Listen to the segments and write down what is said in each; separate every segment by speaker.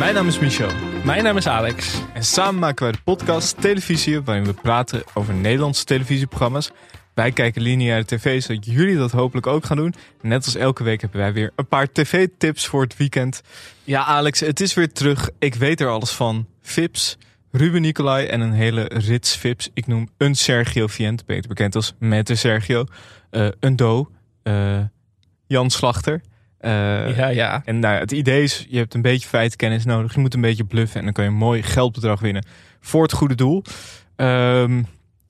Speaker 1: Mijn naam is Michel
Speaker 2: Mijn naam is Alex.
Speaker 1: en samen maken wij de podcast Televisie, waarin we praten over Nederlandse televisieprogramma's. Wij kijken lineaire tv, zodat jullie dat hopelijk ook gaan doen. Net als elke week hebben wij weer een paar tv-tips voor het weekend. Ja, Alex, het is weer terug. Ik weet er alles van. Vips, Ruben Nicolai en een hele rits Vips. Ik noem een Sergio Vient, beter bekend als Mette Sergio. Eh, een Do, eh, Jan Slachter. Eh,
Speaker 2: Ja, ja.
Speaker 1: en nou, het idee is, je hebt een beetje feitenkennis nodig. Je moet een beetje bluffen en dan kan je een mooi geldbedrag winnen voor het goede doel. Ehm,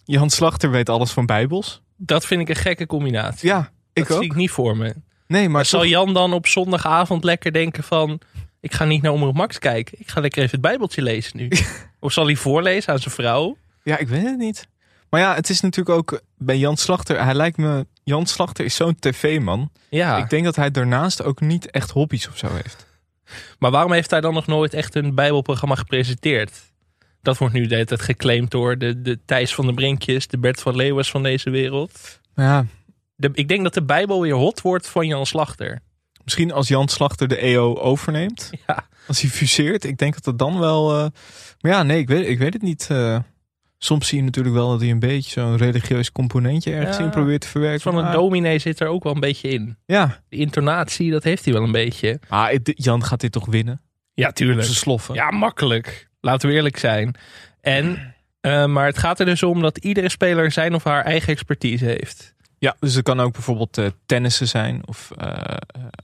Speaker 1: Jan Slachter weet alles van bijbels.
Speaker 2: Dat vind ik een gekke combinatie.
Speaker 1: Ja, ik
Speaker 2: dat
Speaker 1: ook.
Speaker 2: zie ik niet voor me.
Speaker 1: Nee, maar
Speaker 2: zal Jan dan op zondagavond lekker denken van... Ik ga niet naar Omroep Max kijken. Ik ga lekker even het bijbeltje lezen nu. of zal hij voorlezen aan zijn vrouw?
Speaker 1: Ja, ik weet het niet. Maar ja, het is natuurlijk ook bij Jan Slachter. Hij lijkt me, Jan Slachter is zo'n tv-man.
Speaker 2: Ja,
Speaker 1: Ik denk dat hij daarnaast ook niet echt hobby's of zo heeft.
Speaker 2: maar waarom heeft hij dan nog nooit echt een bijbelprogramma gepresenteerd? Dat wordt nu de hele tijd geclaimd door de, de Thijs van de Brinkjes... de Bert van Leeuwers van deze wereld.
Speaker 1: Maar ja,
Speaker 2: De, ik denk dat de bijbel weer hot wordt van Jan Slachter.
Speaker 1: misschien als Jan Slachter de EO overneemt.
Speaker 2: Ja.
Speaker 1: Als hij fuseert. Ik denk dat het dan wel... eh, Maar ja, nee, ik weet, ik weet het niet. eh. Soms zie je natuurlijk wel dat hij een beetje zo'n religieus componentje ergens
Speaker 2: Ja.
Speaker 1: in probeert te verwerken.
Speaker 2: Van een
Speaker 1: Maar-
Speaker 2: dominee zit er ook wel een beetje in.
Speaker 1: Ja,
Speaker 2: De intonatie, dat heeft hij wel een beetje.
Speaker 1: maar Jan gaat dit toch winnen?
Speaker 2: Ja, tuurlijk.
Speaker 1: Ze sloffen.
Speaker 2: Ja, makkelijk. Laten we eerlijk zijn. En, eh, maar het gaat er dus om dat iedere speler zijn of haar eigen expertise heeft.
Speaker 1: Ja, dus het kan ook bijvoorbeeld eh, tennissen zijn of eh,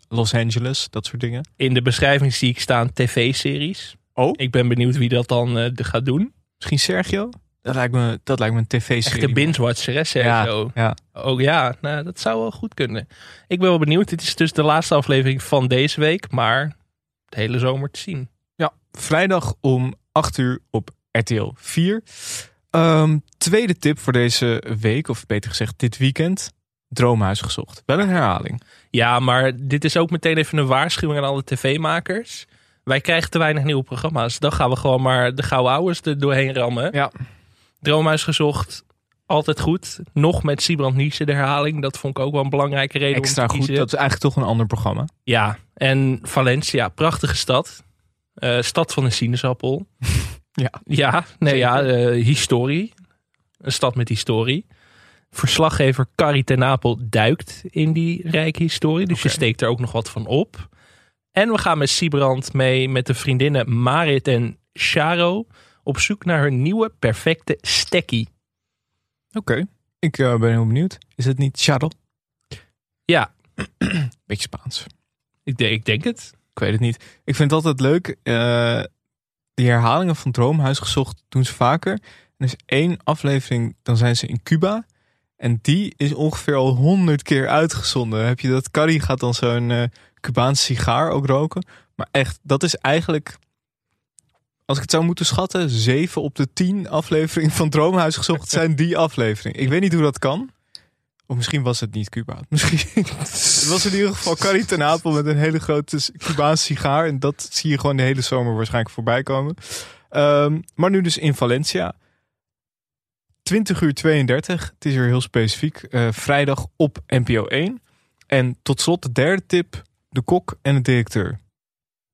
Speaker 1: Los Angeles, dat soort dingen.
Speaker 2: In de beschrijving zie ik staan tv-series.
Speaker 1: Oh?
Speaker 2: Ik ben benieuwd wie dat dan gaat doen.
Speaker 1: Misschien Sergio? Dat lijkt me, dat lijkt me een tv-serie.
Speaker 2: Echt de binge-watcher, hè,
Speaker 1: ja,
Speaker 2: Sergio?
Speaker 1: ja.
Speaker 2: Oh ja, nou, dat zou wel goed kunnen. Ik ben wel benieuwd. Dit is dus de laatste aflevering van deze week, maar de hele zomer te zien.
Speaker 1: ja, vrijdag om 8 uur op RTL 4. Ehm, tweede tip voor deze week, of beter gezegd dit weekend. Droomhuis gezocht. Wel een herhaling.
Speaker 2: Ja, maar dit is ook meteen even een waarschuwing aan alle tv-makers. Wij krijgen te weinig nieuwe programma's. Dan gaan we gewoon maar de gouden ouders er doorheen rammen.
Speaker 1: Ja.
Speaker 2: Droomhuis gezocht, altijd goed. Nog met Siebrand Nietzsche de herhaling. Dat vond ik ook wel een belangrijke reden
Speaker 1: Extra
Speaker 2: om te
Speaker 1: goed. Dat is eigenlijk toch een ander programma.
Speaker 2: Ja, en Valencia, prachtige stad. Eh, stad van een sinaasappel.
Speaker 1: Ja.
Speaker 2: Ja, nee, ja, eh, historie. Een stad met historie. Verslaggever Carrie ten Napel duikt in die rijke historie. Dus je steekt er ook nog wat van op. En we gaan met Siebrand mee met de vriendinnen Marit en Charo op zoek naar hun nieuwe perfecte stekkie.
Speaker 1: Oké. Ik eh, ben heel benieuwd. Is het niet Charles?
Speaker 2: Ja,
Speaker 1: Beetje Spaans.
Speaker 2: ik, denk- ik denk het.
Speaker 1: Ik weet het niet. Ik vind het altijd leuk. eh, die herhalingen van Droomhuis gezocht doen ze vaker. Er is één aflevering, dan zijn ze in Cuba. En die is ongeveer al honderd keer uitgezonden. Heb je dat? Carrie gaat dan zo'n eh Cubaanse sigaar ook roken. Maar echt, dat is eigenlijk... Als ik het zou moeten schatten, zeven op de tien afleveringen van Droomhuis gezocht zijn die aflevering. Ik weet niet hoe dat kan. Of misschien was het niet Cuba. Misschien het was in ieder geval Carrie ten Apel met een hele grote Cubaanse sigaar. En dat zie je gewoon de hele zomer waarschijnlijk voorbij komen. Ehm, maar nu dus in Valencia. 20 uur 32. Het is weer heel specifiek. eh, vrijdag op NPO 1. En tot slot de derde tip. De kok en de directeur.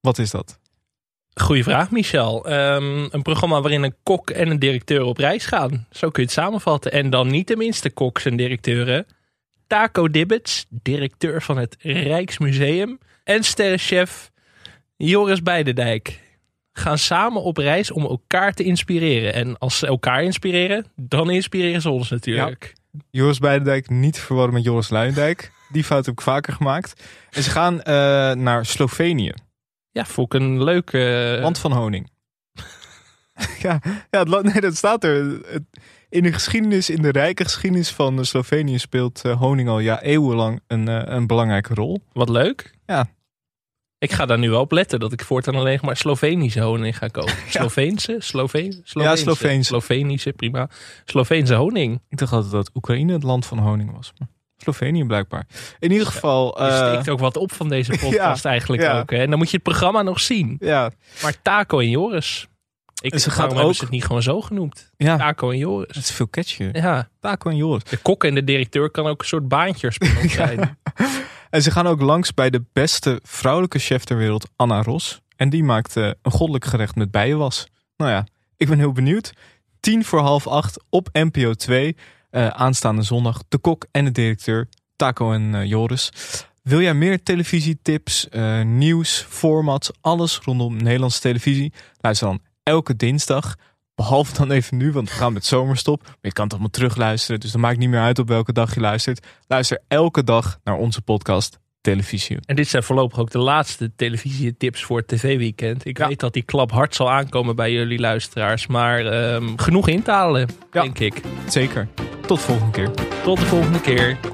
Speaker 1: Wat is dat?
Speaker 2: Goeie vraag, Michel. Ehm, een programma waarin een kok en een directeur op reis gaan. Zo kun je het samenvatten. En dan niet de minste koks en directeuren. Taco Dibbets, directeur van het Rijksmuseum. En sterrenchef Joris Beidendijk. Gaan samen op reis om elkaar te inspireren. En als ze elkaar inspireren, dan inspireren ze ons natuurlijk.
Speaker 1: Joris Beidendijk niet verwarren met Joris Luijendijk. Die fout heb ik vaker gemaakt. En ze gaan eh, naar Slovenië.
Speaker 2: Ja, vond ik een leuke...
Speaker 1: Land van honing. ja, ja het, land- nee, dat staat er. In de geschiedenis, in de rijke geschiedenis van eh, Slovenië speelt eh, honing al ja, eeuwenlang een, eh, een belangrijke rol.
Speaker 2: Wat leuk.
Speaker 1: Ja.
Speaker 2: Ik ga daar nu wel op letten dat ik voortaan alleen maar Slovenische honing ga kopen. Sloveense? Sloveen? Sloveense.
Speaker 1: Sloveense.
Speaker 2: Slovenische, prima. Sloveense honing.
Speaker 1: Ik dacht altijd dat Oekraïne het land van honing was. Maar Slovenië blijkbaar. In ieder geval.
Speaker 2: Je
Speaker 1: eh,
Speaker 2: steekt ook wat op van deze podcast eigenlijk
Speaker 1: ja.
Speaker 2: ook. Hè? En dan moet je het programma nog zien.
Speaker 1: ja,
Speaker 2: Maar Taco en Joris. Ik,
Speaker 1: ze gaat ook-
Speaker 2: het niet gewoon zo genoemd?
Speaker 1: ja,
Speaker 2: Taco en
Speaker 1: het
Speaker 2: Joris.
Speaker 1: is veel catchier.
Speaker 2: Ja,
Speaker 1: Taco en Joris.
Speaker 2: de kok en de directeur kan ook een soort baantjesspel zijn.
Speaker 1: En ze gaan ook langs bij de beste vrouwelijke chef ter wereld, Anna Ros. En die maakte een goddelijk gerecht met bijenwas. Nou ja, ik ben heel benieuwd. Tien voor half acht op NPO 2. Eh, aanstaande zondag. De kok en de directeur. Taco en eh, Joris. Wil jij meer televisietips, eh, nieuws, formats, alles rondom Nederlandse televisie? Luister dan elke dinsdag. Behalve dan even nu, want we gaan met zomerstop. Maar je kan het allemaal terugluisteren, dus dat maakt niet meer uit op welke dag je luistert. Luister elke dag naar onze podcast Televisie.
Speaker 2: En dit zijn voorlopig ook de laatste televisietips voor het tv-weekend. Ik
Speaker 1: Ja.
Speaker 2: weet dat die klap hard zal aankomen bij jullie luisteraars. Maar ehm, genoeg in te halen,
Speaker 1: Ja.
Speaker 2: denk ik.
Speaker 1: Zeker. Tot volgende keer.
Speaker 2: Tot de volgende keer.